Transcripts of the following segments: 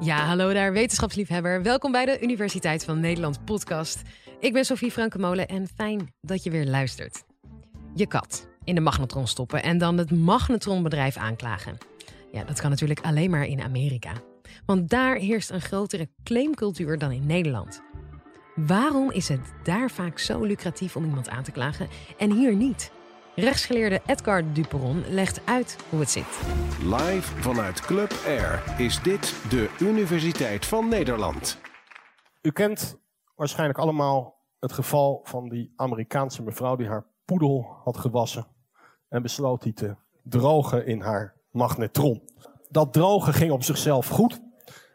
Ja, hallo daar, wetenschapsliefhebber. Welkom bij de Universiteit van Nederland podcast. Ik ben Sophie Frankemolen en fijn dat je weer luistert. Je kat in de magnetron stoppen en dan het magnetronbedrijf aanklagen. Ja, dat kan natuurlijk alleen maar in Amerika. Want daar heerst een grotere claimcultuur dan in Nederland. Waarom is het daar vaak zo lucratief om iemand aan te klagen en hier niet? Rechtsgeleerde Edgar Duperon legt uit hoe het zit. Live vanuit Club Air is dit de Universiteit van Nederland. U kent waarschijnlijk allemaal het geval van die Amerikaanse mevrouw die haar poedel had gewassen en besloot die te drogen in haar magnetron. Dat drogen ging op zichzelf goed,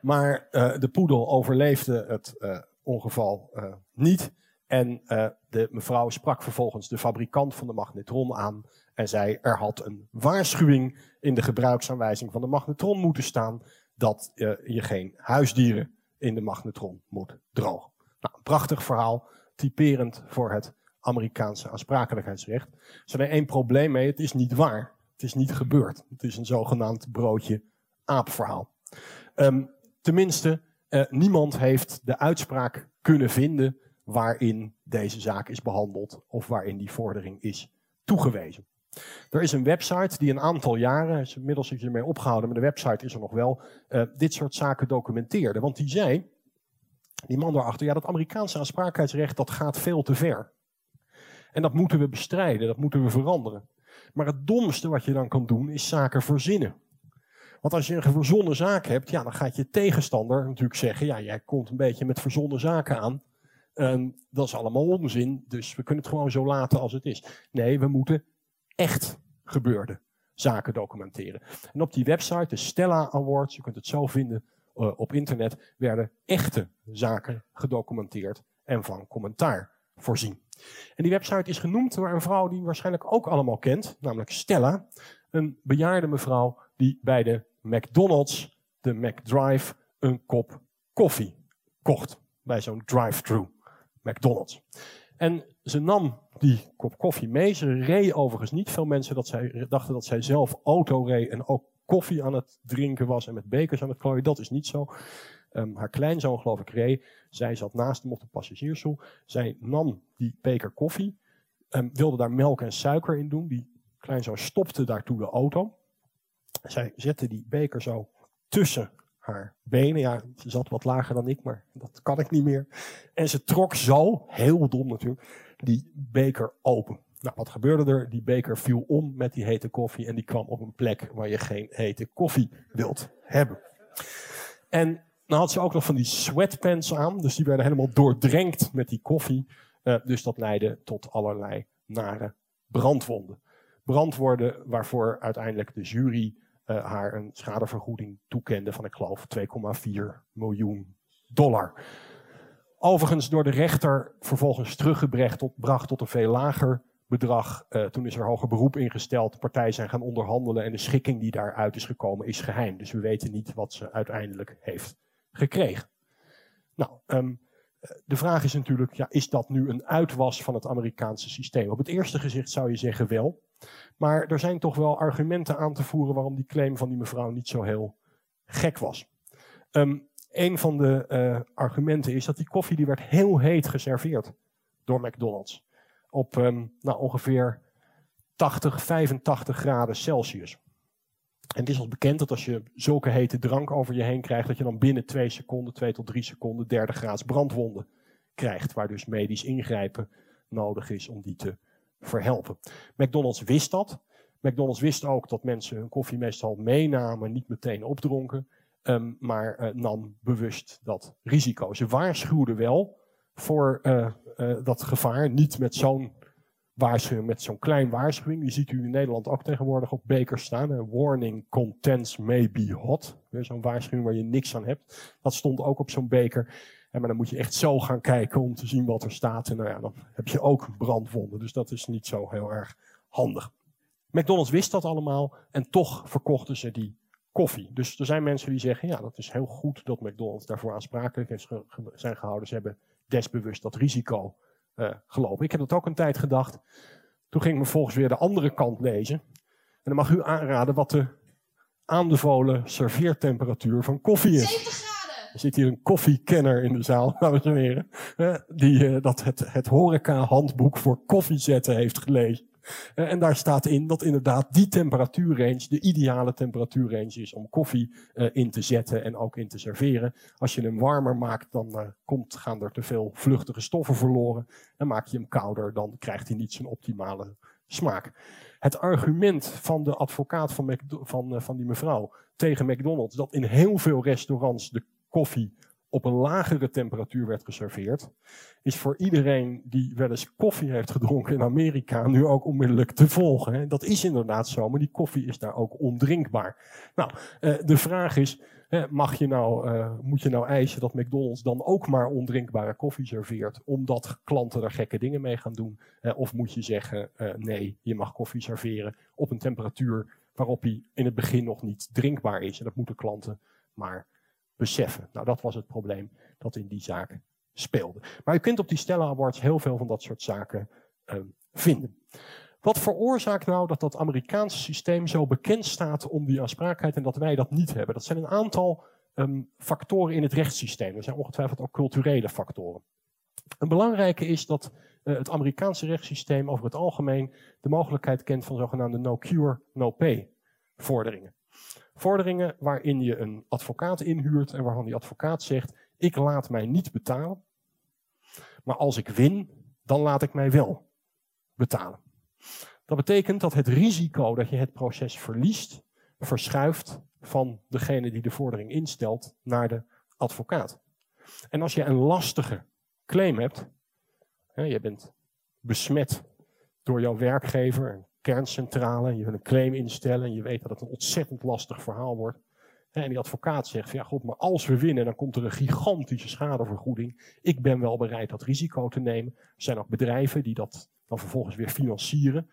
maar uh, de poedel overleefde het uh, ongeval uh, niet. En de mevrouw sprak vervolgens de fabrikant van de magnetron aan en zei er had een waarschuwing in de gebruiksaanwijzing van de magnetron moeten staan dat je geen huisdieren in de magnetron moet drogen. Nou, een prachtig verhaal, typerend voor het Amerikaanse aansprakelijkheidsrecht. Er is één probleem mee, het is niet waar. Het is niet gebeurd. Het is een zogenaamd broodje aapverhaal. Um, tenminste, uh, niemand heeft de uitspraak kunnen vinden waarin deze zaak is behandeld of waarin die vordering is toegewezen. Er is een website die een aantal jaren, is inmiddels is ermee opgehouden, maar de website is er nog wel, uh, dit soort zaken documenteerde. Want die zei, die man daarachter, ja dat Amerikaanse aansprakelijkheidsrecht dat gaat veel te ver. En dat moeten we bestrijden, dat moeten we veranderen. Maar het domste wat je dan kan doen is zaken verzinnen. Want als je een verzonnen zaak hebt, ja, dan gaat je tegenstander natuurlijk zeggen: ja, jij komt een beetje met verzonnen zaken aan. Um, dat is allemaal onzin, dus we kunnen het gewoon zo laten als het is. Nee, we moeten echt gebeurde zaken documenteren. En op die website, de Stella Awards, je kunt het zo vinden uh, op internet, werden echte zaken gedocumenteerd en van commentaar voorzien. En die website is genoemd door een vrouw die u waarschijnlijk ook allemaal kent, namelijk Stella. Een bejaarde mevrouw die bij de McDonald's, de McDrive, een kop koffie kocht. Bij zo'n drive-thru McDonald's. En ze nam die kop koffie mee. Ze reed overigens niet. Veel mensen dat zij, dachten dat zij zelf auto reed en ook koffie aan het drinken was en met bekers aan het klooien. Dat is niet zo. Um, haar kleinzoon, geloof ik, reed. Zij zat naast hem op de passagiersstoel. Zij nam die beker koffie, um, wilde daar melk en suiker in doen. Die kleinzoon stopte daartoe de auto. Zij zette die beker zo tussen haar benen. Ja, ze zat wat lager dan ik, maar dat kan ik niet meer. En ze trok zo, heel dom natuurlijk, die beker open. Nou, wat gebeurde er? Die beker viel om met die hete koffie en die kwam op een plek waar je geen hete koffie wilt hebben. En dan had ze ook nog van die sweatpants aan, dus die werden helemaal doordrenkt met die koffie. Uh, dus dat leidde tot allerlei nare brandwonden. Brandwonden waarvoor uiteindelijk de jury uh, haar een schadevergoeding toekende van, ik geloof, 2,4 miljoen dollar. Overigens door de rechter vervolgens teruggebracht tot, bracht tot een veel lager bedrag. Uh, toen is er hoger beroep ingesteld. Partijen zijn gaan onderhandelen en de schikking die daaruit is gekomen is geheim. Dus we weten niet wat ze uiteindelijk heeft gekregen. Nou, um, de vraag is natuurlijk, ja, is dat nu een uitwas van het Amerikaanse systeem? Op het eerste gezicht zou je zeggen wel. Maar er zijn toch wel argumenten aan te voeren waarom die claim van die mevrouw niet zo heel gek was. Um, een van de uh, argumenten is dat die koffie die werd heel heet geserveerd door McDonald's. Op um, nou, ongeveer 80, 85 graden Celsius. En het is al bekend dat als je zulke hete drank over je heen krijgt, dat je dan binnen twee seconden, twee tot drie seconden, derde graads brandwonden krijgt. Waar dus medisch ingrijpen nodig is om die te verhelpen. McDonald's wist dat. McDonald's wist ook dat mensen hun koffie meestal meenamen, niet meteen opdronken. Um, maar uh, nam bewust dat risico. Ze waarschuwden wel voor uh, uh, dat gevaar. Niet met zo'n waarschuwing, met zo'n klein waarschuwing. Die ziet u in Nederland ook tegenwoordig op bekers staan. Een warning contents may be hot. Zo'n waarschuwing waar je niks aan hebt. Dat stond ook op zo'n beker. En maar dan moet je echt zo gaan kijken om te zien wat er staat. En nou ja, dan heb je ook brandwonden. Dus dat is niet zo heel erg handig. McDonald's wist dat allemaal en toch verkochten ze die koffie. Dus er zijn mensen die zeggen, ja, dat is heel goed dat McDonald's daarvoor aansprakelijk is zijn gehouden. Ze hebben desbewust dat risico uh, gelopen. Ik heb dat ook een tijd gedacht. Toen ging ik me volgens weer de andere kant lezen. En dan mag u aanraden wat de aanbevolen serveertemperatuur van koffie is. 70 graden! Er zit hier een koffiekenner in de zaal, dames en heren. eh, Die eh, dat het, het horeca-handboek voor koffiezetten heeft gelezen. Eh, En daar staat in dat inderdaad die temperatuurrange de ideale temperatuurrange is om koffie eh, in te zetten en ook in te serveren. Als je hem warmer maakt, dan eh, komt, gaan er te veel vluchtige stoffen verloren. En maak je hem kouder, dan krijgt hij niet zijn optimale smaak. Het argument van de advocaat van, van, van die mevrouw tegen McDonald's, dat in heel veel restaurants de koffie op een lagere temperatuur werd geserveerd, is voor iedereen die wel eens koffie heeft gedronken in Amerika nu ook onmiddellijk te volgen. hè. Dat is inderdaad zo, maar die koffie is daar ook ondrinkbaar. Nou, eh, de vraag is, mag je nou, eh, moet je nou eisen dat McDonald's dan ook maar ondrinkbare koffie serveert, omdat klanten er gekke dingen mee gaan doen? Eh, of moet je zeggen, nee, je mag koffie serveren op een temperatuur waarop hij in het begin nog niet drinkbaar is. En dat moeten klanten maar beseffen. Nou, dat was het probleem dat in die zaak speelde. Maar je kunt op die Stella Awards heel veel van dat soort zaken ehm, vinden. Wat veroorzaakt nou dat dat Amerikaanse systeem zo bekend staat om die aansprakelijkheid en dat wij dat niet hebben? Dat zijn een aantal ehm, factoren in het rechtssysteem. Er zijn ongetwijfeld ook culturele factoren. Een belangrijke is dat eh, het Amerikaanse rechtssysteem over het algemeen de mogelijkheid kent van zogenaamde no-cure, no-pay vorderingen. Vorderingen waarin je een advocaat inhuurt en waarvan die advocaat zegt: Ik laat mij niet betalen, maar als ik win, dan laat ik mij wel betalen. Dat betekent dat het risico dat je het proces verliest, verschuift van degene die de vordering instelt naar de advocaat. En als je een lastige claim hebt, je bent besmet door jouw werkgever, kerncentrale, je wil een claim instellen en je weet dat het een ontzettend lastig verhaal wordt. En die advocaat zegt, ja goed, maar als we winnen, dan komt er een gigantische schadevergoeding. Ik ben wel bereid dat risico te nemen. Er zijn ook bedrijven die dat dan vervolgens weer financieren.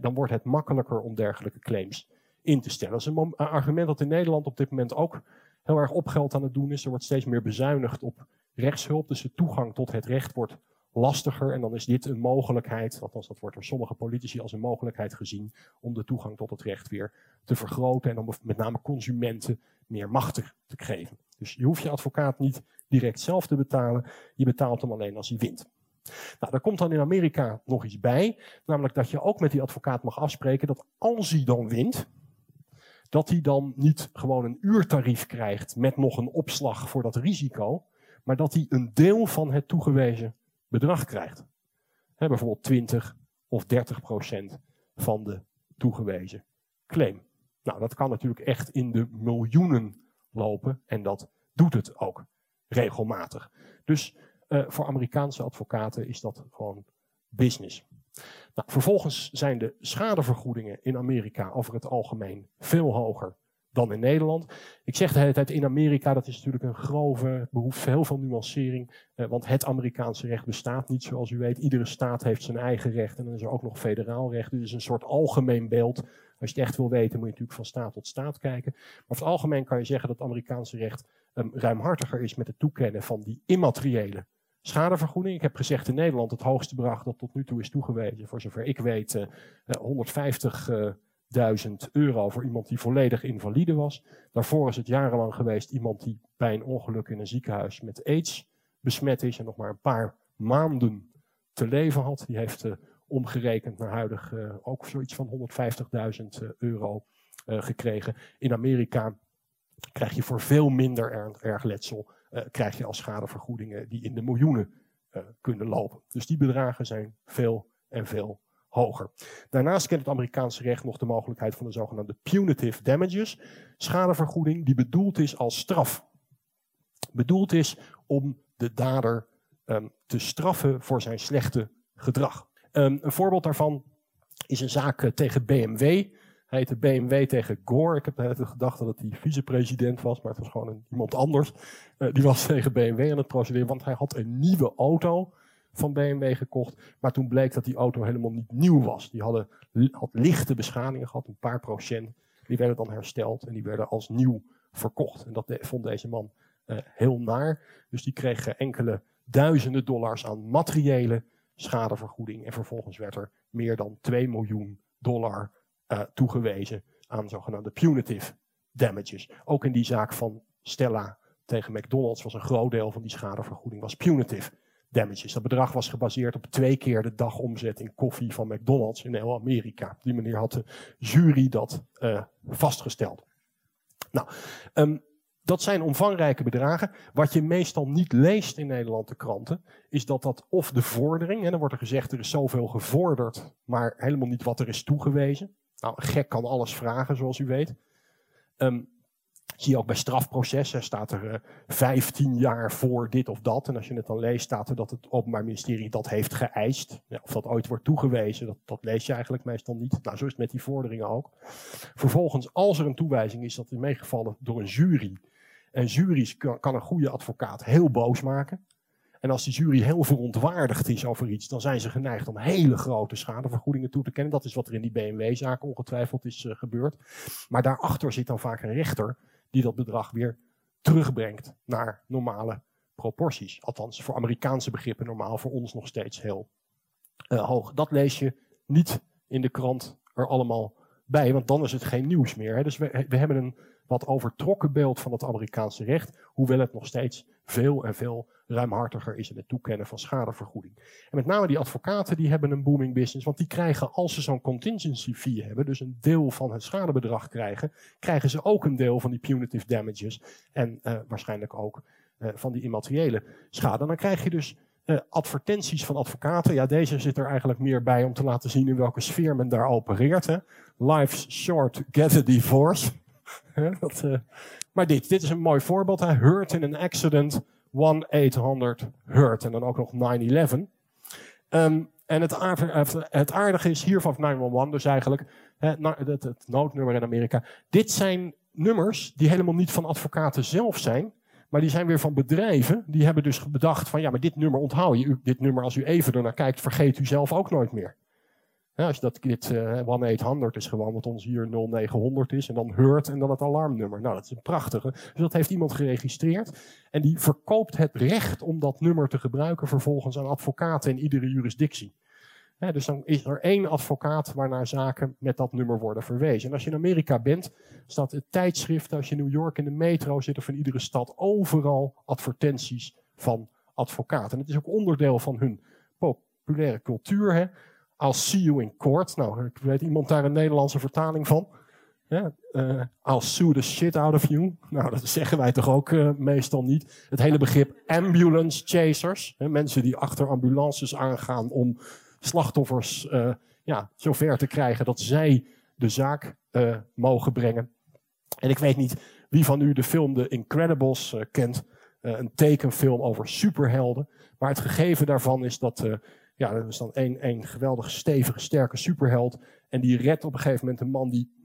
Dan wordt het makkelijker om dergelijke claims in te stellen. Dat is een argument dat in Nederland op dit moment ook heel erg opgeld aan het doen is. Er wordt steeds meer bezuinigd op rechtshulp, dus de toegang tot het recht wordt lastiger. En dan is dit een mogelijkheid, althans dat wordt door sommige politici als een mogelijkheid gezien, om de toegang tot het recht weer te vergroten en om met name consumenten meer macht te, te geven. Dus je hoeft je advocaat niet direct zelf te betalen, je betaalt hem alleen als hij wint. Nou, daar komt dan in Amerika nog iets bij, namelijk dat je ook met die advocaat mag afspreken dat als hij dan wint, dat hij dan niet gewoon een uurtarief krijgt met nog een opslag voor dat risico, maar dat hij een deel van het toegewezen bedrag krijgt. Bijvoorbeeld 20 of 30 procent van de toegewezen claim. Nou, dat kan natuurlijk echt in de miljoenen lopen en dat doet het ook regelmatig. Dus eh, voor Amerikaanse advocaten is dat gewoon business. Nou, vervolgens zijn de schadevergoedingen in Amerika over het algemeen veel hoger dan in Nederland. Ik zeg de hele tijd in Amerika, dat is natuurlijk een grove, behoefte, heel veel nuancering. Eh, want het Amerikaanse recht bestaat niet zoals u weet. Iedere staat heeft zijn eigen recht en dan is er ook nog federaal recht. Dus een soort algemeen beeld. Als je het echt wil weten, moet je natuurlijk van staat tot staat kijken. Maar over het algemeen kan je zeggen dat het Amerikaanse recht ehm, ruimhartiger is met het toekennen van die immateriële schadevergoeding. Ik heb gezegd in Nederland het hoogste bedrag dat tot nu toe is toegewezen, voor zover ik weet, eh, eh 150 1000 euro voor iemand die volledig invalide was. Daarvoor is het jarenlang geweest iemand die bij een ongeluk in een ziekenhuis met aids besmet is en nog maar een paar maanden te leven had. Die heeft eh, omgerekend naar huidig eh, ook zoiets van 150.000 eh, euro gekregen. In Amerika krijg je voor veel minder erg, letsel, krijg je als schadevergoedingen die in de miljoenen kunnen lopen. Dus die bedragen zijn veel en veel hoger. Daarnaast kent het Amerikaanse recht nog de mogelijkheid van de zogenaamde punitive damages, schadevergoeding die bedoeld is als straf. Bedoeld is om de dader um, te straffen voor zijn slechte gedrag. Um, een voorbeeld daarvan is een zaak uh, tegen BMW. Hij heette BMW tegen Gore. Ik heb net gedacht dat het die vicepresident was, maar het was gewoon iemand anders. Uh, die was tegen BMW aan het procederen, want hij had een nieuwe auto van BMW gekocht. Maar toen bleek dat die auto helemaal niet nieuw was. Die hadden, had lichte beschadigingen gehad, een paar procent. Die werden dan hersteld en die werden als nieuw verkocht. En dat vond deze man uh, heel naar. Dus die kreeg enkele duizenden dollars aan materiële schadevergoeding. En vervolgens werd er meer dan 2 miljoen dollar uh, toegewezen aan zogenaamde punitive damages. Ook in die zaak van Stella tegen McDonald's was een groot deel van die schadevergoeding was punitive damages. Dat bedrag was gebaseerd op twee keer de dagomzet in koffie van McDonald's in heel Amerika. Op die manier had de jury dat uh, vastgesteld. Nou, um, dat zijn omvangrijke bedragen. Wat je meestal niet leest in Nederlandse kranten, is dat dat of de vordering, en dan wordt er gezegd er is zoveel gevorderd, maar helemaal niet wat er is toegewezen. Nou, gek kan alles vragen, zoals u weet. Um, zie je ook bij strafprocessen, staat er uh, eh, 15 jaar voor dit of dat. En als je het dan leest, staat er dat het Openbaar Ministerie dat heeft geëist. Ja, of dat ooit wordt toegewezen, dat, dat lees je eigenlijk meestal niet. Nou, zo is het met die vorderingen ook. Vervolgens, als er een toewijzing is, dat is meegevallen door een jury. En juries kan, een goede advocaat heel boos maken. En als die jury heel verontwaardigd is over iets, dan zijn ze geneigd om hele grote schadevergoedingen toe te kennen. Dat is wat er in die BMW-zaak ongetwijfeld is uh, gebeurd. Maar daarachter zit dan vaak een rechter die dat bedrag weer terugbrengt naar normale proporties. Althans, voor Amerikaanse begrippen normaal, voor ons nog steeds heel uh, hoog. Dat lees je niet in de krant er allemaal bij, want dan is het geen nieuws meer. Hè. Dus we, we hebben een wat overtrokken beeld van het Amerikaanse recht, hoewel het nog steeds veel en veel ruimhartiger is in het toekennen van schadevergoeding. En met name die advocaten die hebben een booming business, want die krijgen als ze zo'n contingency fee hebben, dus een deel van het schadebedrag krijgen, krijgen ze ook een deel van die punitive damages en uh, waarschijnlijk ook uh, van die immateriële schade. Dan krijg je dus uh, advertenties van advocaten. Ja, deze zit er eigenlijk meer bij om te laten zien in welke sfeer men daar opereert. Hè. Life's short, get a divorce. Uh, maar dit, dit is een mooi voorbeeld. Hij hurt in een accident, 1-800 hurt. En dan ook nog 9-11. Um, en het, het, aardige is hier van 911, dus eigenlijk het noodnummer in Amerika. Dit zijn nummers die helemaal niet van advocaten zelf zijn. Maar die zijn weer van bedrijven. Die hebben dus bedacht van ja, maar dit nummer onthoud je. U, dit nummer, als u even ernaar kijkt, vergeet u zelf ook nooit meer. Ja, als dat dit uh, eh, 1-800 is gewoon wat ons hier 0900 is. En dan Hurt en dan het alarmnummer. Nou, dat is een prachtige. Dus dat heeft iemand geregistreerd. En die verkoopt het recht om dat nummer te gebruiken vervolgens aan advocaten in iedere jurisdictie. Dus dan is er één advocaat waarnaar zaken met dat nummer worden verwezen. En als je in Amerika bent, staat het tijdschrift, als je in New York in de metro zit of in iedere stad, overal advertenties van advocaten. En het is ook onderdeel van hun populaire cultuur. Hè? I'll see you in court. Nou, ik weet iemand daar een Nederlandse vertaling van. Ja, uh, I'll sue the shit out of you. Nou, dat zeggen wij toch ook uh, meestal niet. Het hele begrip ambulance chasers. Hè, mensen die achter ambulances aangaan om slachtoffers uh, ja, zover te krijgen dat zij de zaak mogen brengen. En ik weet niet wie van u de film The Incredibles kent. een tekenfilm over superhelden. Maar het gegeven daarvan is dat ja, er is dan één geweldig stevige, sterke superheld. En die redt op een gegeven moment een man die,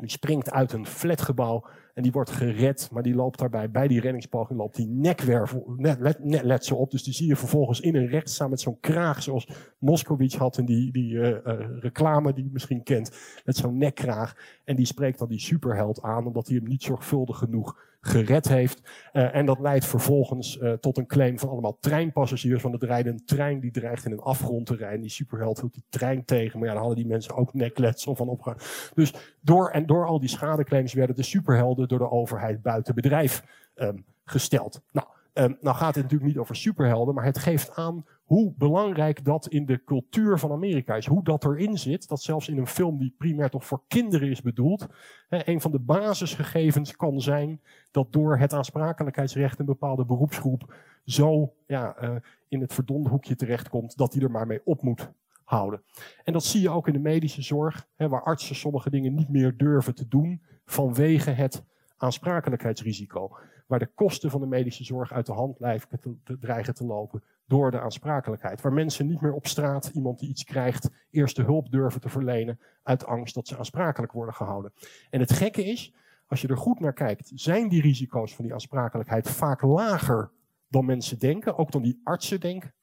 die springt uit een flatgebouw. En die wordt gered, maar die loopt daarbij, bij die reddingspoging, loopt die nekwervel, net, let, let ze op. Dus die zie je vervolgens in een rechtszaal met zo'n kraag, zoals Moskowitz had in die, die uh, uh, reclame die je misschien kent. Met zo'n nekkraag. En die spreekt dan die superheld aan, omdat hij hem niet zorgvuldig genoeg gered heeft. Uh, en dat leidt vervolgens uh, tot een claim van allemaal treinpassagiers. Want het rijden een trein die dreigt in een afgrond te rijden. Die superheld hield die trein tegen. Maar ja, dan hadden die mensen ook nekletsel van opgaan. Dus door en door al die schadeclaims werden de superhelden door de overheid buiten bedrijf um, gesteld. Nou, um, nou gaat het natuurlijk niet over superhelden, maar het geeft aan hoe belangrijk dat in de cultuur van Amerika is. Hoe dat erin zit, dat zelfs in een film die primair toch voor kinderen is bedoeld, een van de basisgegevens kan zijn dat door het aansprakelijkheidsrecht een bepaalde beroepsgroep zo ja, uh, in het verdonde hoekje terechtkomt dat die er maar mee op moet houden. En dat zie je ook in de medische zorg, hè, waar artsen sommige dingen niet meer durven te doen vanwege het aansprakelijkheidsrisico. Waar de kosten van de medische zorg uit de hand lijken dreigen te lopen door de aansprakelijkheid. Waar mensen niet meer op straat iemand die iets krijgt eerste hulp durven te verlenen uit angst dat ze aansprakelijk worden gehouden. En het gekke is, als je er goed naar kijkt, zijn die risico's van die aansprakelijkheid vaak lager dan mensen denken, ook dan die artsen denken.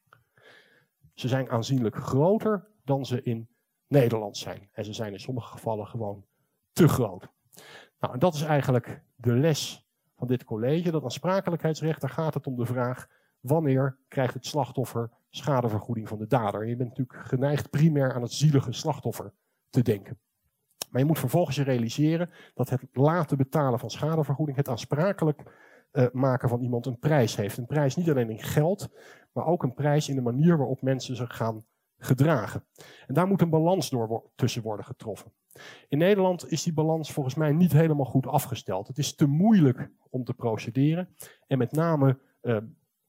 Ze zijn aanzienlijk groter dan ze in Nederland zijn. En ze zijn in sommige gevallen gewoon te groot. Nou, en dat is eigenlijk de les van dit college. Dat aansprakelijkheidsrecht, daar gaat het om de vraag wanneer krijgt het slachtoffer schadevergoeding van de dader. Je bent natuurlijk geneigd primair aan het zielige slachtoffer te denken. Maar je moet vervolgens je realiseren dat het laten betalen van schadevergoeding, het aansprakelijk uh, maken van iemand een prijs heeft. Een prijs niet alleen in geld, maar ook een prijs in de manier waarop mensen zich gaan gedragen. En daar moet een balans door tussen worden getroffen. In Nederland is die balans volgens mij niet helemaal goed afgesteld. Het is te moeilijk om te procederen. En met name uh,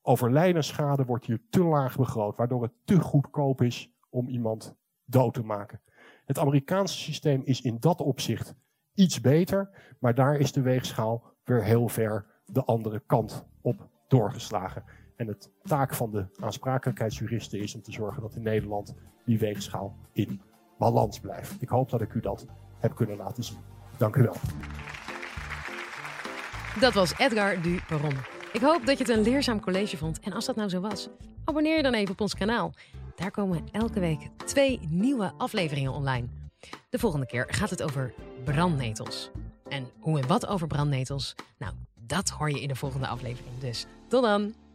overlijdensschade wordt hier te laag begroot, waardoor het te goedkoop is om iemand dood te maken. Het Amerikaanse systeem is in dat opzicht iets beter, maar daar is de weegschaal weer heel ver de andere kant op doorgeslagen. En het taak van de aansprakelijkheidsjuristen is om te zorgen dat in Nederland die weegschaal in balans blijft. Ik hoop dat ik u dat heb kunnen laten zien. Dank u wel. Dat was Edgar du Perron. Ik hoop dat je het een leerzaam college vond. En als dat nou zo was, abonneer je dan even op ons kanaal. Daar komen elke week twee nieuwe afleveringen online. De volgende keer gaat het over brandnetels. En hoe en wat over brandnetels? Nou, dat hoor je in de volgende aflevering. Dus tot dan!